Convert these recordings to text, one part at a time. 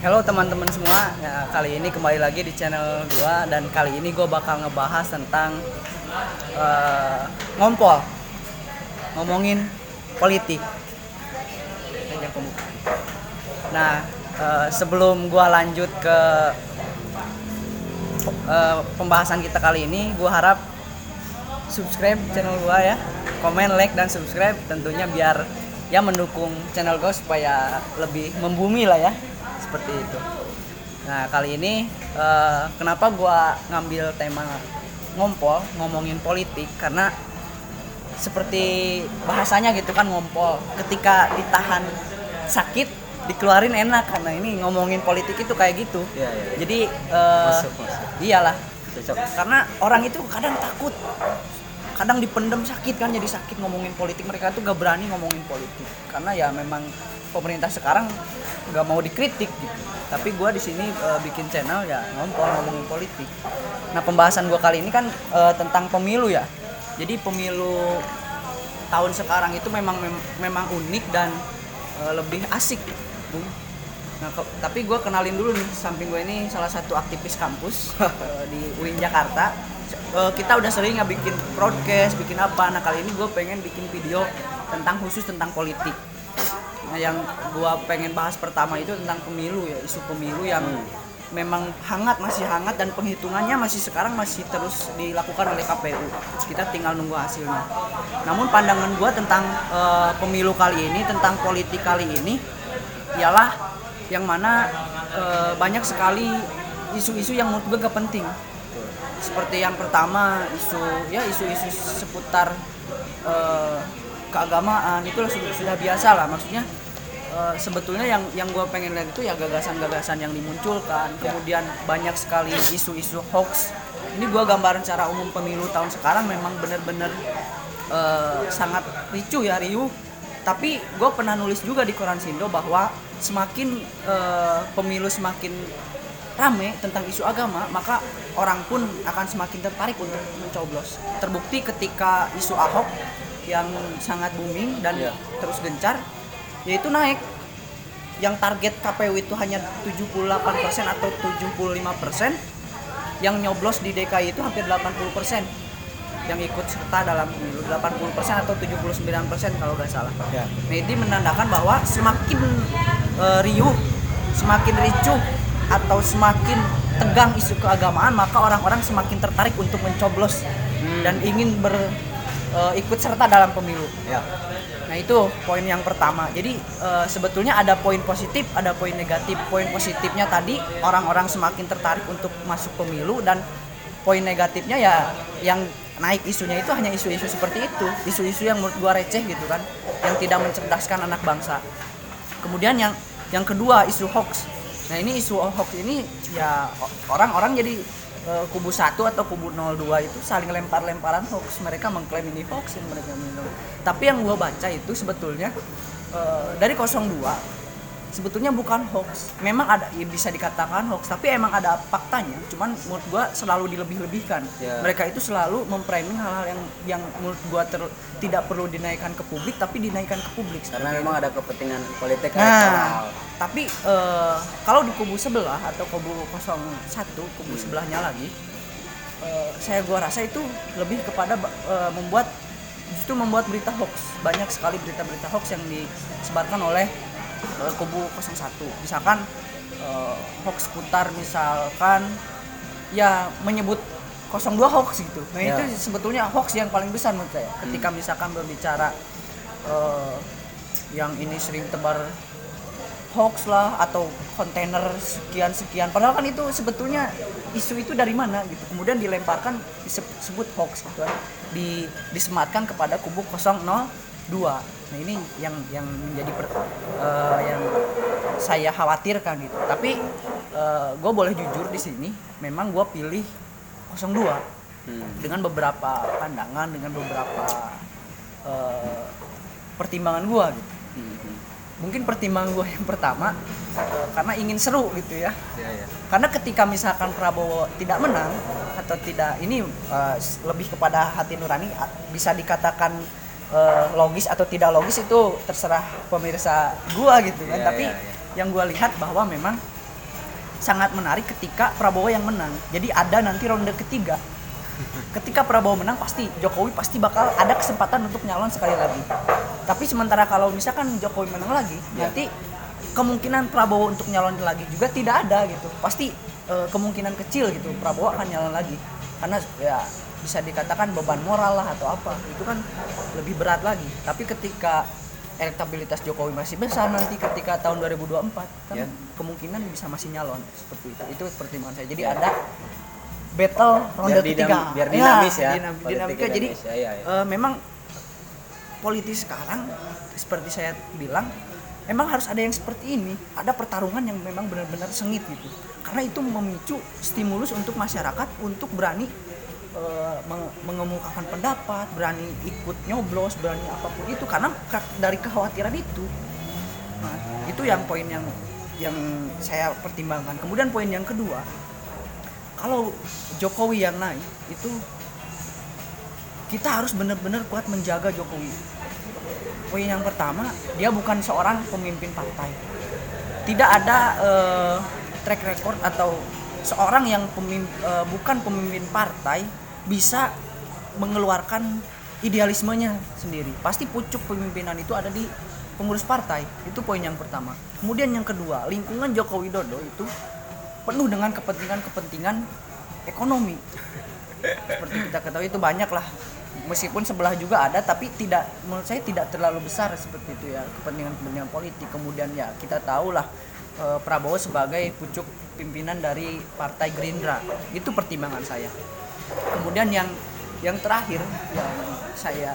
Halo teman-teman semua, ya, kali ini kembali lagi di channel gua dan kali ini gua bakal ngebahas tentang eh, ngompol, ngomongin politik. Nah, eh, sebelum gua lanjut ke eh, pembahasan kita kali ini, gua harap subscribe channel gua ya, komen, like dan subscribe tentunya biar ya mendukung channel gua supaya lebih membumi lah ya seperti itu. Nah kali ini eh, kenapa gua ngambil tema ngompol ngomongin politik karena seperti bahasanya gitu kan ngompol ketika ditahan sakit dikeluarin enak karena ini ngomongin politik itu kayak gitu. Iya, iya, iya. Jadi eh, Masuk, masuk. iyalah Cocok. karena orang itu kadang takut kadang dipendem sakit kan jadi sakit ngomongin politik. Mereka tuh gak berani ngomongin politik. Karena ya memang pemerintah sekarang nggak mau dikritik gitu. Tapi gua di sini eh, bikin channel ya ngompol ngomongin politik. Nah pembahasan gua kali ini kan eh, tentang pemilu ya. Jadi pemilu tahun sekarang itu memang mem- memang unik dan eh, lebih asik. Bung. Nah, tapi gue kenalin dulu nih, samping gue ini salah satu aktivis kampus eh, di UIN Jakarta. Eh, kita udah sering nggak bikin broadcast, bikin apa. Nah kali ini gue pengen bikin video tentang khusus tentang politik. Nah yang gue pengen bahas pertama itu tentang pemilu ya, isu pemilu yang memang hangat masih hangat dan penghitungannya masih sekarang masih terus dilakukan oleh KPU. Kita tinggal nunggu hasilnya. Namun pandangan gue tentang eh, pemilu kali ini, tentang politik kali ini ialah yang mana eh, banyak sekali isu-isu yang menurut gue gak penting seperti yang pertama isu ya isu-isu seputar eh, keagamaan itu sudah, sudah biasa lah. Maksudnya eh, sebetulnya yang yang gue pengen lihat itu ya gagasan-gagasan yang dimunculkan. Kemudian banyak sekali isu-isu hoax. Ini gue gambaran secara umum pemilu tahun sekarang memang benar-benar eh, sangat ricu ya riuh. Tapi gue pernah nulis juga di koran Sindo bahwa semakin eh, pemilu semakin rame tentang isu agama maka orang pun akan semakin tertarik untuk mencoblos terbukti ketika isu Ahok yang sangat booming dan Iya. terus gencar yaitu naik yang target KPU itu hanya 78% atau 75% yang nyoblos di DKI itu hampir 80% yang ikut serta dalam pemilu 80% atau 79% kalau nggak salah. Ya. Nah, ini menandakan bahwa semakin eh, riuh, semakin ricuh atau semakin tegang isu keagamaan, maka orang-orang semakin tertarik untuk mencoblos dan ingin ber eh, ikut serta dalam pemilu. Ya. Nah itu poin yang pertama. Jadi eh, sebetulnya ada poin positif, ada poin negatif. Poin positifnya tadi orang-orang semakin tertarik untuk masuk pemilu dan poin negatifnya ya yang naik isunya itu hanya isu-isu seperti itu, isu-isu yang menurut gua receh gitu kan, yang tidak mencerdaskan anak bangsa. Kemudian yang yang kedua isu hoax. Nah ini isu hoax ini ya orang-orang jadi eh, kubu satu atau kubu 02 itu saling lempar-lemparan hoax. Mereka mengklaim ini hoax yang mereka minum. Tapi yang gua baca itu sebetulnya eh, dari 02 sebetulnya bukan hoax. Memang ada ya bisa dikatakan hoax, tapi emang ada faktanya. Cuman menurut gua selalu dilebih-lebihkan. Ya. Mereka itu selalu memframing hal-hal yang yang menurut gua ter- tidak perlu dinaikkan ke publik tapi dinaikkan ke publik. Karena memang ada kepentingan politik Nah, tapi eh, kalau di kubu sebelah atau kubu 01, kubu Hmm. sebelahnya lagi, eh, saya gua rasa itu lebih kepada eh, membuat justru membuat berita hoax. Banyak sekali berita-berita hoax yang disebarkan oleh eh, kubu 01. Misalkan eh, hoax putar misalkan ya menyebut 02 hoax gitu. Nah, Ya. itu sebetulnya hoax yang paling besar menurut saya. Ketika misalkan berbicara eh, yang ini sering tebar hoax lah atau kontainer sekian sekian padahal kan itu sebetulnya isu itu dari mana gitu kemudian dilemparkan disebut hoax gitu kan di disematkan kepada kubu 002 nah ini yang yang menjadi per- eh, yang saya khawatirkan gitu tapi gue boleh jujur di sini memang gue pilih 02 Hmm. dengan beberapa pandangan dengan beberapa eh, pertimbangan gua gitu Hmm. mungkin pertimbangan gua yang pertama eh, karena ingin seru gitu ya Ya, ya. karena ketika misalkan Prabowo tidak menang atau tidak ini eh, s- lebih kepada hati nurani bisa dikatakan eh, logis atau tidak logis itu terserah pemirsa gua gitu kan Iya, tapi iya, iya. yang gua lihat bahwa memang sangat menarik ketika Prabowo yang menang. Jadi ada nanti ronde ketiga. Ketika Prabowo menang pasti Jokowi pasti bakal ada kesempatan untuk nyalon sekali lagi. Tapi sementara kalau misalkan Jokowi menang lagi, Ya. nanti kemungkinan Prabowo untuk nyalon lagi juga tidak ada gitu. Pasti eh, kemungkinan kecil gitu Prabowo akan nyalon lagi. Karena ya bisa dikatakan beban moral lah atau apa. Itu kan lebih berat lagi. Tapi ketika elektabilitas Jokowi masih besar nanti ketika tahun 2024 kan Ya. kemungkinan bisa masih nyalon seperti itu. Itu pertimbangan saya. Jadi ada battle ronde Biar dinam- ketiga. biar dinamis ya, dinam- politik dinamika. Jadi Indonesia, iya, iya. eh, memang politis sekarang seperti saya bilang emang harus ada yang seperti ini ada pertarungan yang memang benar-benar sengit gitu karena itu memicu stimulus untuk masyarakat untuk berani eh, meng- mengemukakan pendapat berani ikut nyoblos berani apa pun itu karena ka- dari kekhawatiran itu nah, itu yang poin yang yang saya pertimbangkan kemudian poin yang kedua kalau Jokowi yang naik itu kita harus benar-benar kuat menjaga Jokowi. Poin yang pertama, dia bukan seorang pemimpin partai. Tidak ada eh, track record atau seorang yang pemim- eh, bukan pemimpin partai bisa mengeluarkan idealismenya sendiri. Pasti pucuk pemimpinan itu ada di pengurus partai. Itu poin yang pertama. Kemudian yang kedua, lingkungan Joko Widodo itu penuh dengan kepentingan-kepentingan ekonomi seperti kita ketahui itu banyak lah meskipun sebelah juga ada tapi tidak menurut saya tidak terlalu besar seperti itu ya kepentingan-kepentingan politik kemudian ya kita tahu lah eh, Prabowo sebagai pucuk pimpinan dari Partai Gerindra itu pertimbangan saya kemudian yang yang terakhir yang saya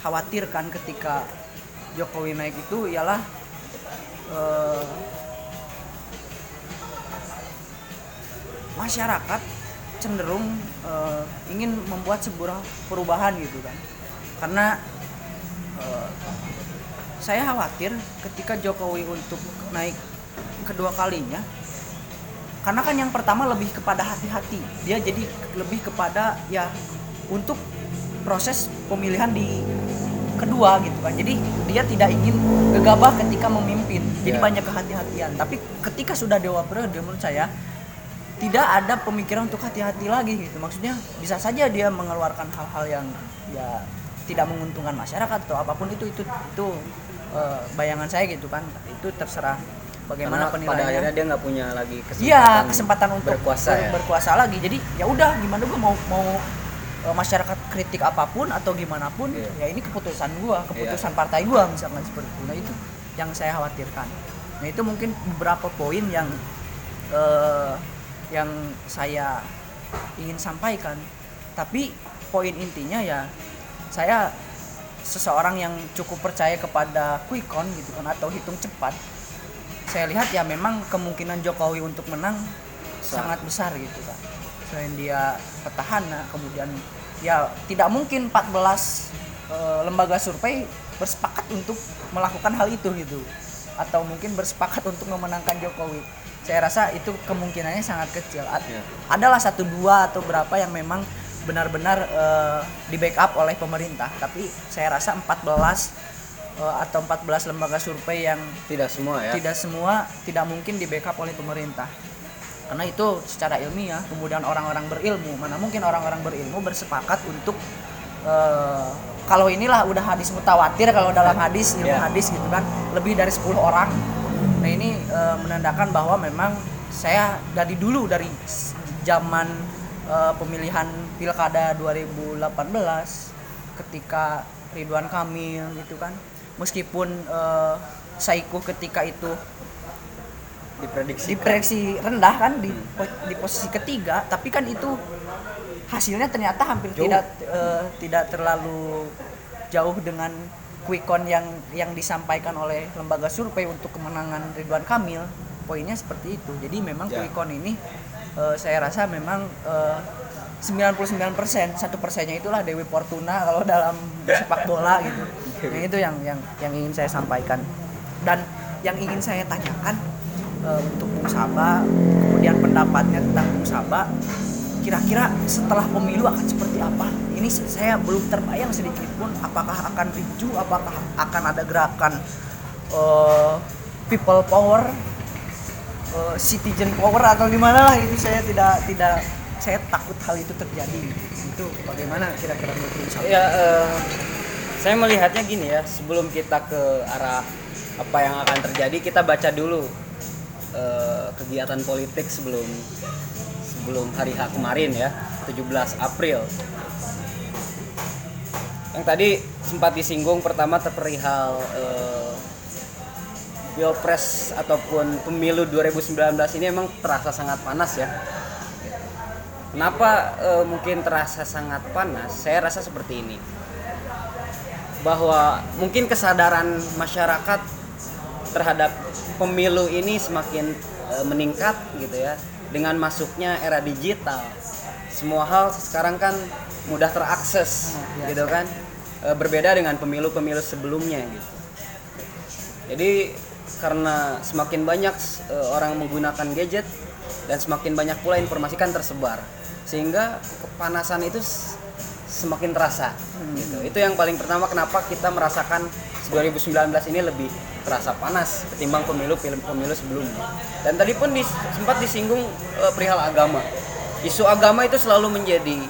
khawatirkan ketika Jokowi naik itu ialah eh, masyarakat cenderung eh, ingin membuat sebuah perubahan gitu kan. Karena eh, saya khawatir ketika Jokowi untuk naik kedua kalinya karena kan yang pertama lebih kepada hati-hati. Dia jadi lebih kepada ya untuk proses pemilihan di kedua gitu kan. Jadi dia tidak ingin gegabah ketika memimpin. Jadi Ya. banyak kehati-hatian. Tapi ketika sudah dewa periode menurut saya tidak ada pemikiran untuk hati-hati lagi gitu. Maksudnya bisa saja dia mengeluarkan hal-hal yang ya tidak menguntungkan masyarakat atau apa pun itu itu itu eh, bayangan saya gitu kan. Itu terserah bagaimana Karena pada akhirnya dia nggak punya lagi kesempatan, Iya kesempatan untuk berkuasa ber- ya. berkuasa lagi. Jadi ya udah gimana gua mau mau e, masyarakat kritik apa pun atau gimana pun Iya. ya ini keputusan gua, keputusan partai gua misalkan seperti itu. Nah itu yang saya khawatirkan. Nah itu mungkin beberapa poin yang eh, yang saya ingin sampaikan. Tapi poin intinya ya saya seseorang yang cukup percaya kepada quick count gitu kan atau hitung cepat saya lihat ya memang kemungkinan Jokowi untuk menang Besar. sangat besar gitu kan selain dia petahana kemudian ya tidak mungkin 14 eh, lembaga survei bersepakat untuk melakukan hal itu gitu. Atau mungkin bersepakat untuk memenangkan Jokowi. Saya rasa itu kemungkinannya sangat kecil. Ad- Ya. adalah satu dua atau berapa yang memang benar-benar eh, di backup oleh pemerintah. Tapi saya rasa 14 eh, atau 14 lembaga survei yang Tidak semua ya. tidak semua tidak mungkin di backup oleh pemerintah karena itu secara ilmiah kemudian orang-orang berilmu mana mungkin orang-orang berilmu bersepakat untuk eh, kalau inilah udah hadis mutawatir kalau dalam hadis ilmu Ya. hadis gitu kan lebih dari 10 orang nah ini eh, menandakan bahwa memang saya dari dulu dari zaman eh, pemilihan pilkada 2018 ketika Ridwan Kamil gitu kan meskipun eh, Saiku ketika itu Diprediksi. diprediksi rendah kan di di posisi ketiga tapi kan itu hasilnya ternyata hampir Jauh. tidak eh, tidak terlalu jauh dengan quick count yang yang disampaikan oleh lembaga survei untuk kemenangan Ridwan Kamil poinnya seperti itu jadi memang Ya. quick count ini eh, saya rasa memang eh, 99% satu persennya itulah Dewi Fortuna kalau dalam sepak bola gitu. Nah itu yang yang yang ingin saya sampaikan. Dan yang ingin saya tanyakan eh, untuk Bung Saba kemudian pendapatnya tentang Bung Saba kira-kira setelah pemilu akan seperti apa? Ini saya belum terbayang sedikit pun apakah akan ricu apakah akan ada gerakan eh, people power eh, citizen power atau gimana lah. Itu saya tidak tidak saya takut hal itu terjadi itu bagaimana kira-kira menurut Sam? Ya, eh, saya melihatnya gini ya, sebelum kita ke arah apa yang akan terjadi, kita baca dulu eh, kegiatan politik sebelum sebelum hari H kemarin ya, 17 April. Yang tadi sempat disinggung pertama terperihal eh, Pilpres ataupun pemilu 2019 ini emang terasa sangat panas ya. Kenapa eh, mungkin terasa sangat panas? Saya rasa seperti ini. Bahwa mungkin kesadaran masyarakat terhadap pemilu ini semakin eh, meningkat gitu ya dengan masuknya era digital. Semua hal sekarang kan mudah terakses iya. gitu kan. Eh, berbeda dengan pemilu-pemilu sebelumnya gitu. Jadi karena semakin banyak eh, orang menggunakan gadget dan semakin banyak pula informasi kan tersebar sehingga kepanasan itu semakin terasa gitu. Itu yang paling pertama kenapa kita merasakan 2019 ini lebih terasa panas ketimbang pemilu film pemilu sebelumnya. Dan tadi pun dis- sempat disinggung eh, perihal agama. Isu agama itu selalu menjadi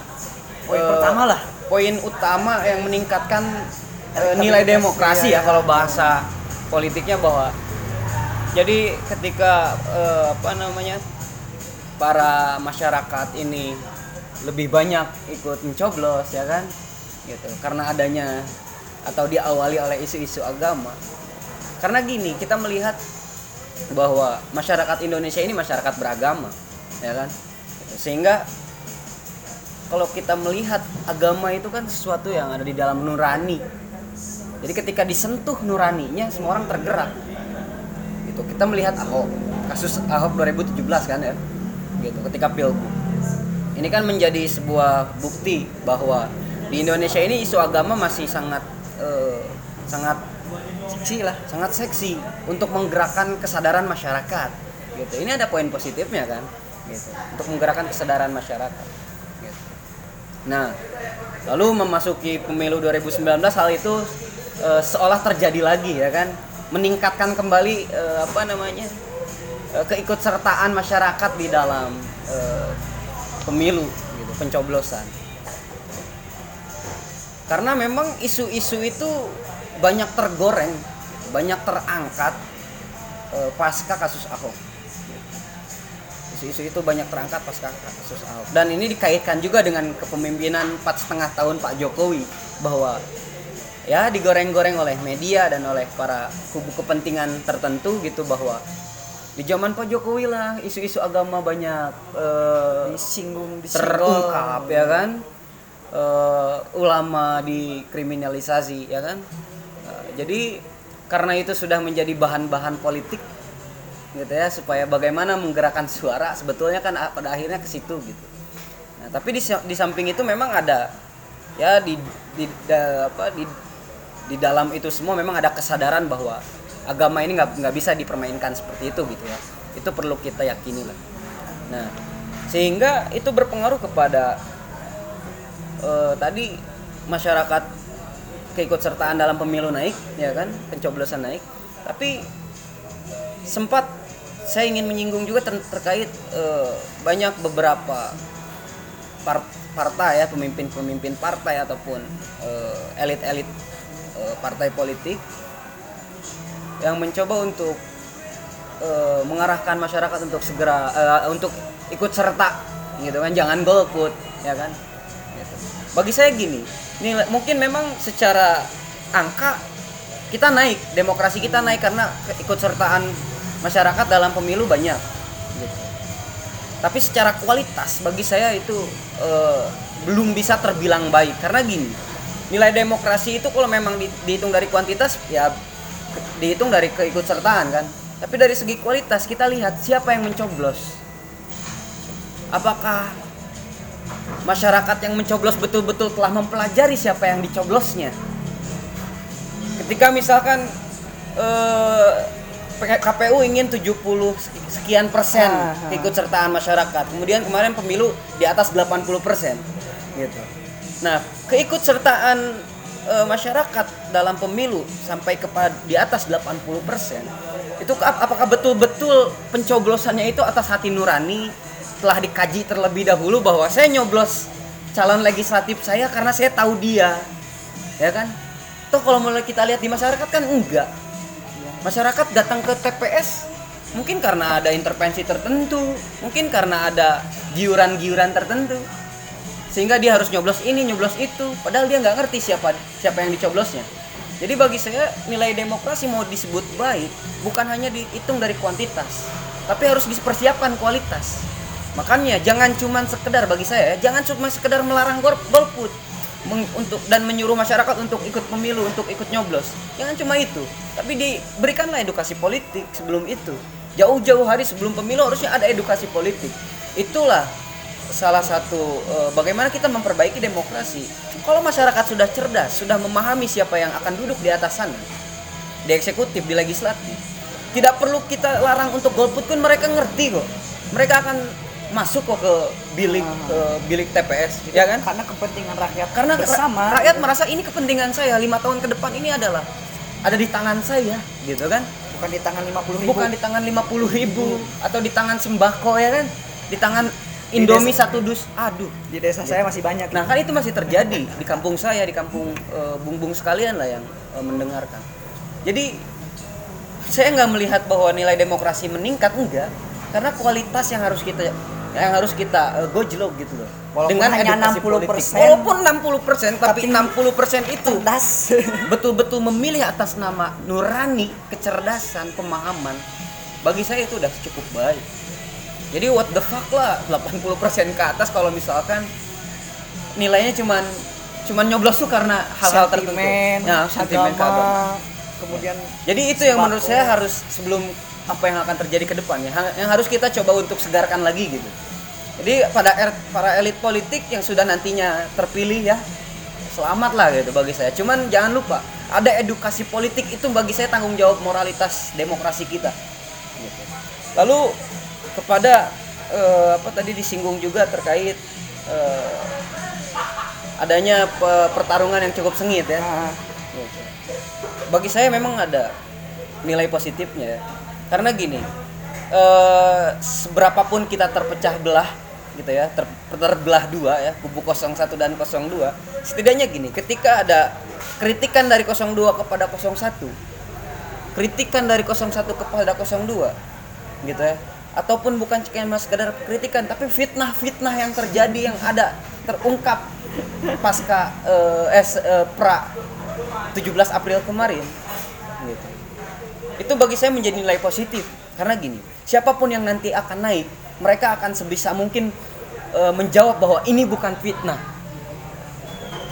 Poin eh, pertama lah. Poin utama yang meningkatkan Elektabilitas, nilai demokrasi iya, ya iya. kalau bahasa politiknya bahwa jadi ketika eh, apa namanya para masyarakat ini lebih banyak ikut mencoblos ya kan? Gitu. Karena adanya atau diawali oleh isu-isu agama. Karena gini kita melihat bahwa masyarakat Indonesia ini masyarakat beragama ya kan? Sehingga kalau kita melihat agama itu kan sesuatu yang ada di dalam nurani. Jadi ketika disentuh nuraninya semua orang tergerak. Gitu. Kita melihat Ahok kasus Ahok 2017 kan ya gitu ketika pilgub ini kan menjadi sebuah bukti bahwa di Indonesia ini isu agama masih sangat eh, sangat Seksi lah. sangat seksi untuk menggerakkan kesadaran masyarakat gitu ini ada poin positifnya kan gitu untuk menggerakkan kesadaran masyarakat gitu. nah lalu memasuki pemilu 2019 hal itu eh, seolah terjadi lagi ya kan meningkatkan kembali eh, apa namanya keikutsertaan masyarakat di dalam eh, pemilu gitu pencoblosan karena memang isu-isu itu banyak tergoreng, banyak terangkat eh, pasca kasus Ahok. Isu-isu itu banyak terangkat pasca kasus Ahok. Dan ini dikaitkan juga dengan kepemimpinan empat setengah tahun Pak Jokowi bahwa ya digoreng-goreng oleh media dan oleh para kubu kepentingan tertentu gitu bahwa di zaman Pak Jokowi lah isu-isu agama banyak eh, Disinggung, disenggol. terungkap ya kan? Eh, ulama dikriminalisasi ya kan? Eh, jadi karena itu sudah menjadi bahan-bahan politik gitu ya supaya bagaimana menggerakkan suara sebetulnya kan pada akhirnya ke situ gitu. Nah tapi di, di samping itu memang ada ya di di da- apa di di dalam itu semua memang ada kesadaran bahwa agama ini nggak nggak bisa dipermainkan seperti itu gitu ya. Itu perlu kita yakini lah. Nah sehingga itu berpengaruh kepada eh, tadi masyarakat keikutsertaan dalam pemilu naik ya kan? Pencoblosan naik. Tapi sempat saya ingin menyinggung juga ter- terkait eh, banyak beberapa par- partai ya pemimpin-pemimpin partai ataupun eh, elit-elit eh, partai politik yang mencoba untuk eh, mengarahkan masyarakat untuk segera eh, untuk ikut serta gitu kan jangan golput ya kan Gitu. bagi saya gini nilai mungkin memang secara angka kita naik demokrasi kita naik karena keikutsertaan masyarakat dalam pemilu banyak gitu. tapi secara kualitas bagi saya itu eh, belum bisa terbilang baik karena gini nilai demokrasi itu kalau memang di- dihitung dari kuantitas ya dihitung dari keikutsertaan kan? Tapi dari segi kualitas kita lihat siapa yang mencoblos. Apakah masyarakat yang mencoblos betul-betul telah mempelajari siapa yang dicoblosnya? Ketika misalkan eh, KPU ingin 70 sekian persen Ah, ah. keikutsertaan masyarakat kemudian kemarin pemilu di atas 80 persen gitu. Nah keikutsertaan eh, masyarakat dalam pemilu sampai kepada di atas 80 persen itu ap- apakah betul-betul pencoblosannya itu atas hati nurani? Telah dikaji terlebih dahulu bahwa saya nyoblos calon legislatif saya karena saya tahu dia ya kan? Toh kalau mulai kita lihat di masyarakat kan enggak. Masyarakat datang ke TPS mungkin karena ada intervensi tertentu mungkin karena ada giuran-giuran tertentu sehingga dia harus nyoblos ini nyoblos itu. Padahal dia nggak ngerti siapa siapa yang dicoblosnya. Jadi bagi saya nilai demokrasi mau disebut baik bukan hanya dihitung dari kuantitas tapi harus dipersiapkan kualitas. Makanya jangan cuman sekedar bagi saya ya, jangan cuma sekedar melarang gol- golput. Untuk dan menyuruh masyarakat untuk ikut pemilu untuk ikut nyoblos. Jangan cuma itu tapi diberikanlah edukasi politik sebelum itu. Jauh-jauh hari sebelum pemilu harusnya ada edukasi politik. Itulah salah satu eh, bagaimana kita memperbaiki demokrasi. Kalau masyarakat sudah cerdas, sudah memahami siapa yang akan duduk di atas sana, di eksekutif, di legislatif, tidak perlu kita larang untuk golput pun mereka ngerti kok. Mereka akan masuk kok ke bilik ke bilik TPS, ya kan? Karena kepentingan rakyat Karena bersama. rakyat merasa ini kepentingan saya lima tahun ke depan ini adalah ada di tangan saya, gitu kan? bukan di tangan 50 ribu. bukan di tangan 50 ribu atau di tangan sembako ya kan di tangan Indomie satu dus aduh Di desa saya masih banyak. nah kan itu masih terjadi di kampung saya di kampung bung-bung sekalian lah yang eh, mendengarkan jadi saya nggak melihat bahwa nilai demokrasi meningkat enggak karena kualitas yang harus kita yang harus kita eh, gojlok gitu loh Walaupun hanya edukasi 60%. politik. walaupun 60% tapi, Tapi 60% itu cerdas. betul-betul memilih atas nama nurani, kecerdasan, pemahaman, bagi saya itu udah cukup baik. Jadi what the fuck lah 80% ke atas kalau misalkan nilainya cuman cuman nyoblos tuh karena hal-hal tertentu. Ya, sentimen agama. kemudian Jadi itu yang menurut saya harus sebelum apa yang akan terjadi ke depan ya, yang harus kita coba untuk segarkan lagi gitu. Jadi pada er- para elit politik yang sudah nantinya terpilih ya, selamat lah gitu bagi saya. Cuman jangan lupa ada edukasi politik itu bagi saya tanggung jawab moralitas demokrasi kita. Gitu. Lalu kepada eh, apa tadi disinggung juga terkait eh, adanya pe- pertarungan yang cukup sengit ya Gitu. Bagi saya memang ada nilai positifnya ya. Karena gini, eh seberapapun kita terpecah belah gitu ya, ter, terbelah dua ya, kubu 01 dan 02, setidaknya gini, ketika ada kritikan dari 02 kepada 01, kritikan dari 01 kepada 02 gitu ya ataupun bukan cuma sekedar kritikan tapi fitnah-fitnah yang terjadi yang ada terungkap pasca eh, eh, pra 17 April kemarin. Gitu. itu bagi saya menjadi nilai positif. Karena gini siapa pun yang nanti akan naik mereka akan sebisa mungkin eh, menjawab bahwa ini bukan fitnah.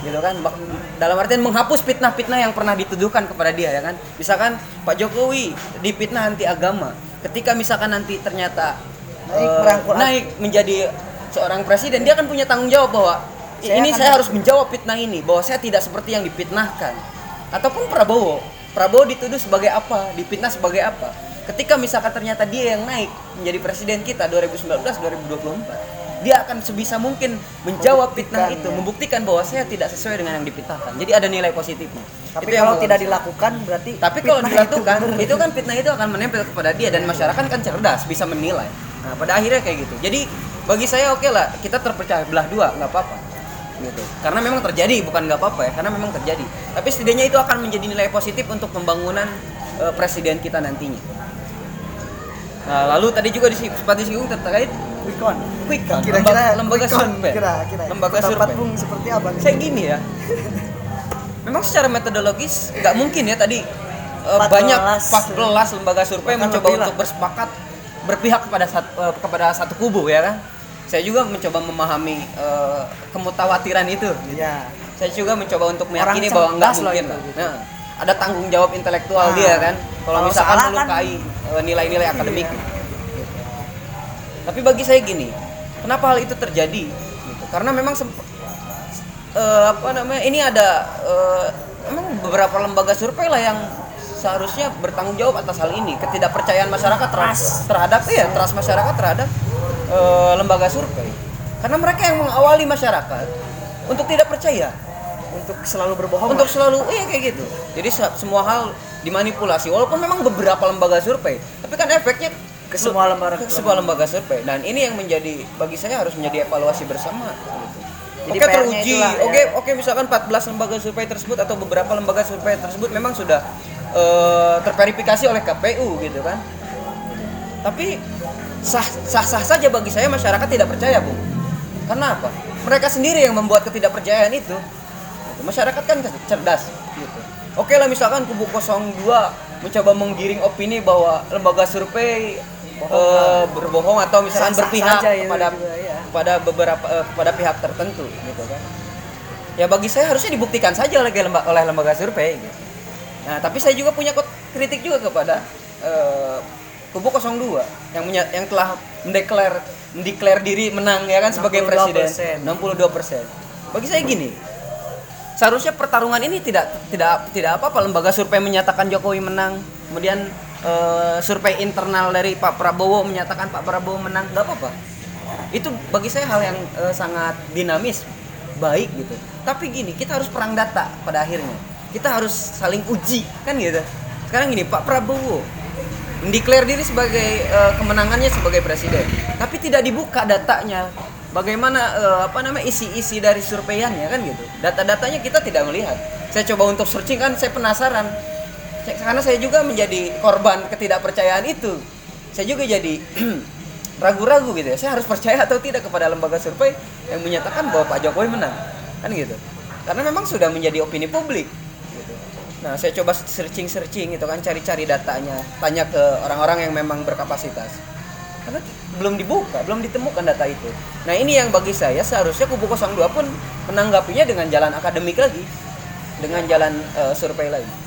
Gitu kan? Dalam artian menghapus fitnah-fitnah yang pernah dituduhkan kepada dia ya kan? Misalkan Pak Jokowi dipitnah anti agama ketika misalkan nanti ternyata Naik merangkul- naik menjadi seorang presiden dia akan punya tanggung jawab bahwa Saya ini saya harus menjawab fitnah ini bahwa saya tidak seperti yang dipitnahkan. Ataupun Prabowo. Prabowo dituduh sebagai apa? Dipitnah sebagai apa? Ketika misalkan ternyata dia yang naik menjadi presiden kita 2019 2024 dia akan sebisa mungkin menjawab fitnah itu ya. membuktikan bahwa saya tidak sesuai dengan yang dipitnahkan jadi ada nilai positifnya tapi Itu kalau tidak dilakukan berarti Tapi kalau dilakukan, benar. itu kan fitnah itu akan menempel kepada dia dan masyarakat kan cerdas, bisa menilai. Nah, pada akhirnya kayak gitu. Jadi bagi saya oke lah, kita terpecah belah dua, nggak apa-apa. Gitu. Karena memang terjadi, bukan nggak apa-apa ya, karena memang terjadi. Tapi setidaknya itu akan menjadi nilai positif untuk pembangunan eh, presiden kita nantinya. Nah, lalu tadi juga disi- sempat disinggung terkait Quick count. quick count, Kira-kira lembaga, survei. Kira-kira. Lembaga survei. Seperti apa nih? Saya gini ya. Memang secara metodologis nggak mungkin ya tadi eh, 14. banyak 14 lembaga survei mencoba untuk bersepakat berpihak kepada satu, kepada satu kubu ya kan. Saya juga mencoba memahami eh, kemutawatiran itu. Iya. Saya juga mencoba untuk Orang meyakini bahwa nggak mungkin. itu, gitu. Nah, ada tanggung jawab intelektual Nah, dia kan. Kalau misalkan kan- melukai eh, nilai-nilai akademik. Iya. Tapi bagi saya gini, kenapa hal itu terjadi? Gitu. Karena memang semp- eh, apa namanya ini ada eh, memang beberapa lembaga survei lah yang seharusnya bertanggung jawab atas hal ini ketidakpercayaan masyarakat terhadap, terhadap iya trust masyarakat terhadap eh, lembaga survei karena mereka yang mengawali masyarakat untuk tidak percaya Untuk selalu berbohong. untuk lah. selalu iya kayak gitu jadi se- semua hal dimanipulasi walaupun memang beberapa lembaga survei tapi kan efeknya Ke semua lembaga- ke semua lembaga survei dan ini yang menjadi bagi saya harus menjadi evaluasi bersama gitu. Jadi Oke teruji, itulah, ya. oke oke misalkan 14 lembaga survei tersebut atau beberapa lembaga survei tersebut memang sudah eh, terverifikasi oleh KPU gitu kan. Tapi sah sah sah saja bagi saya masyarakat tidak percaya bu. Karena apa? Mereka sendiri yang membuat ketidakpercayaan itu. Masyarakat kan cerdas. Gitu. Oke lah misalkan kubu 02 mencoba menggiring opini bahwa lembaga survei eh, berbohong atau misalkan berpihak itu kepada juga, ya. kepada beberapa eh, kepada pihak tertentu gitu kan. Ya bagi saya harusnya dibuktikan saja oleh lembaga, oleh lembaga survei gitu. Nah, tapi saya juga punya kritik juga kepada eh, kubu 02 yang menya- yang telah mendeklar mendeklar diri menang ya kan sebagai 62%. presiden 62%. Bagi saya gini, seharusnya pertarungan ini tidak tidak tidak apa-apa lembaga survei menyatakan Jokowi menang, kemudian eh, survei internal dari Pak Prabowo menyatakan Pak Prabowo menang, nggak apa-apa. Itu bagi saya hal yang eh, sangat dinamis, baik gitu. Tapi gini, kita harus perang data pada akhirnya. Kita harus saling uji, kan gitu. Sekarang gini, Pak Prabowo mendeklar diri sebagai eh, kemenangannya sebagai presiden, tapi tidak dibuka datanya. Bagaimana eh, apa namanya isi-isi dari surveiannya kan gitu. Data-datanya kita tidak melihat. Saya coba untuk searching kan saya penasaran. Karena saya juga menjadi korban ketidakpercayaan itu. Saya juga jadi ragu-ragu gitu ya. Saya harus percaya atau tidak kepada lembaga survei yang menyatakan bahwa Pak Jokowi menang. Kan gitu. Karena memang sudah menjadi opini publik. Nah, saya coba searching-searching gitu kan, cari-cari datanya, tanya ke orang-orang yang memang berkapasitas. Karena belum dibuka, belum ditemukan data itu. Nah, ini yang bagi saya seharusnya kubu 02 pun menanggapinya dengan jalan akademik lagi, dengan jalan eh, survei lain.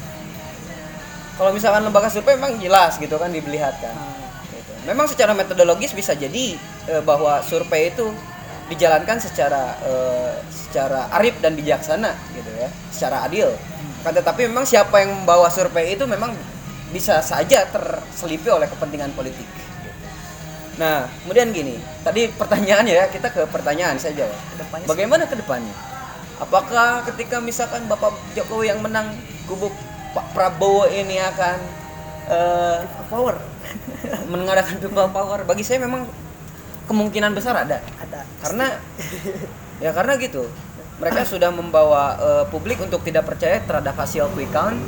Kalau misalkan lembaga survei memang jelas gitu kan diperlihatkan. Gitu. Memang secara metodologis bisa jadi eh, bahwa survei itu dijalankan secara eh, secara arif dan bijaksana gitu ya, secara adil. Kan tetapi memang siapa yang membawa survei itu memang bisa saja terselipi oleh kepentingan politik. gitu. Nah, kemudian gini, tadi pertanyaannya ya, kita ke pertanyaan saja ya. Ke depannya Bagaimana ke depannya? Apakah ketika misalkan Bapak Jokowi yang menang kubu Pak Prabowo ini akan eh, power mengadakan people power? Bagi saya memang kemungkinan besar ada. ada Karena ya karena gitu. Mereka sudah membawa eh, publik untuk tidak percaya terhadap hasil quick count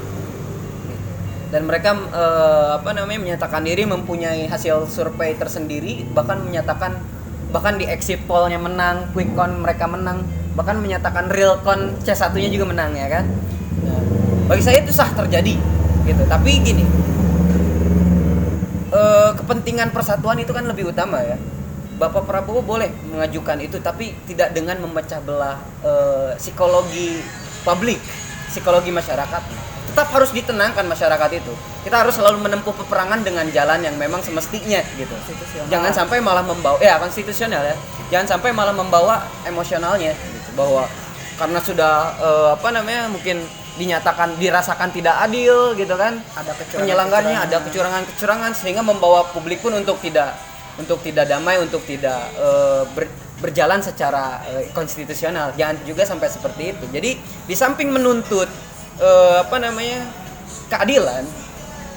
dan mereka eh, apa namanya menyatakan diri mempunyai hasil survei tersendiri bahkan menyatakan bahkan di exit pollnya menang quick count mereka menang bahkan menyatakan real count C1 nya juga menang ya kan bagi saya itu sah terjadi gitu tapi gini eh, kepentingan persatuan itu kan lebih utama ya Bapak Prabowo boleh mengajukan itu tapi tidak dengan memecah belah eh, psikologi publik, psikologi masyarakat. Tetap harus ditenangkan masyarakat itu. Kita harus selalu menempuh peperangan dengan jalan yang memang semestinya gitu. Jangan sampai malah membawa ya konstitusional ya. Jangan sampai malah membawa emosionalnya gitu bahwa karena sudah eh, apa namanya mungkin dinyatakan dirasakan tidak adil gitu kan? Ada kecurangan- penyelenggaranya ada kecurangan. kecurangan-kecurangan sehingga membawa publik pun untuk tidak untuk tidak damai untuk tidak eh, ber- berjalan secara eh, konstitusional. Jangan juga sampai seperti itu. Jadi di samping menuntut eh, apa namanya keadilan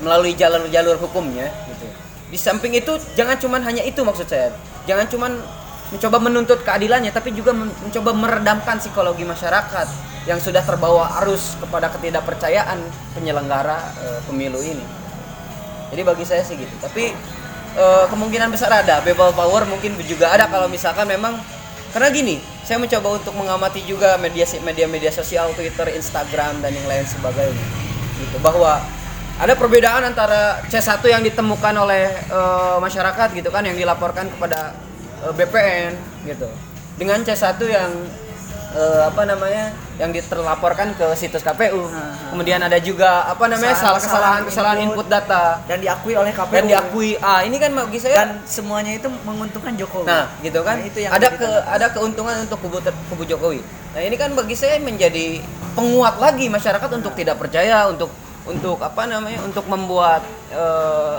melalui jalur-jalur hukumnya gitu di samping itu jangan cuman hanya itu maksud saya. Jangan cuman mencoba menuntut keadilannya tapi juga men- mencoba meredamkan psikologi masyarakat yang sudah terbawa arus kepada ketidakpercayaan penyelenggara eh, pemilu ini. Jadi bagi saya sih gitu. Tapi eh, kemungkinan besar ada. People power mungkin juga ada kalau misalkan memang karena gini saya mencoba untuk mengamati juga media media media sosial Twitter Instagram dan yang lain sebagainya. Gitu. Bahwa ada perbedaan antara C1 yang ditemukan oleh eh, masyarakat gitu kan yang dilaporkan kepada eh, BPN gitu dengan C1 yang eh, apa namanya yang diterlaporkan ke situs KPU Aha. kemudian ada juga apa namanya salah kesalahan kesalahan input data. Dan diakui oleh KPU dan diakui. Ah ini kan bagi saya dan semuanya itu menguntungkan Jokowi. Nah gitu kan? Nah, itu yang ada ke ada keuntungan untuk kubu ter- kubu Jokowi. Nah ini kan bagi saya menjadi penguat lagi masyarakat untuk tidak percaya untuk untuk apa namanya untuk membuat eh,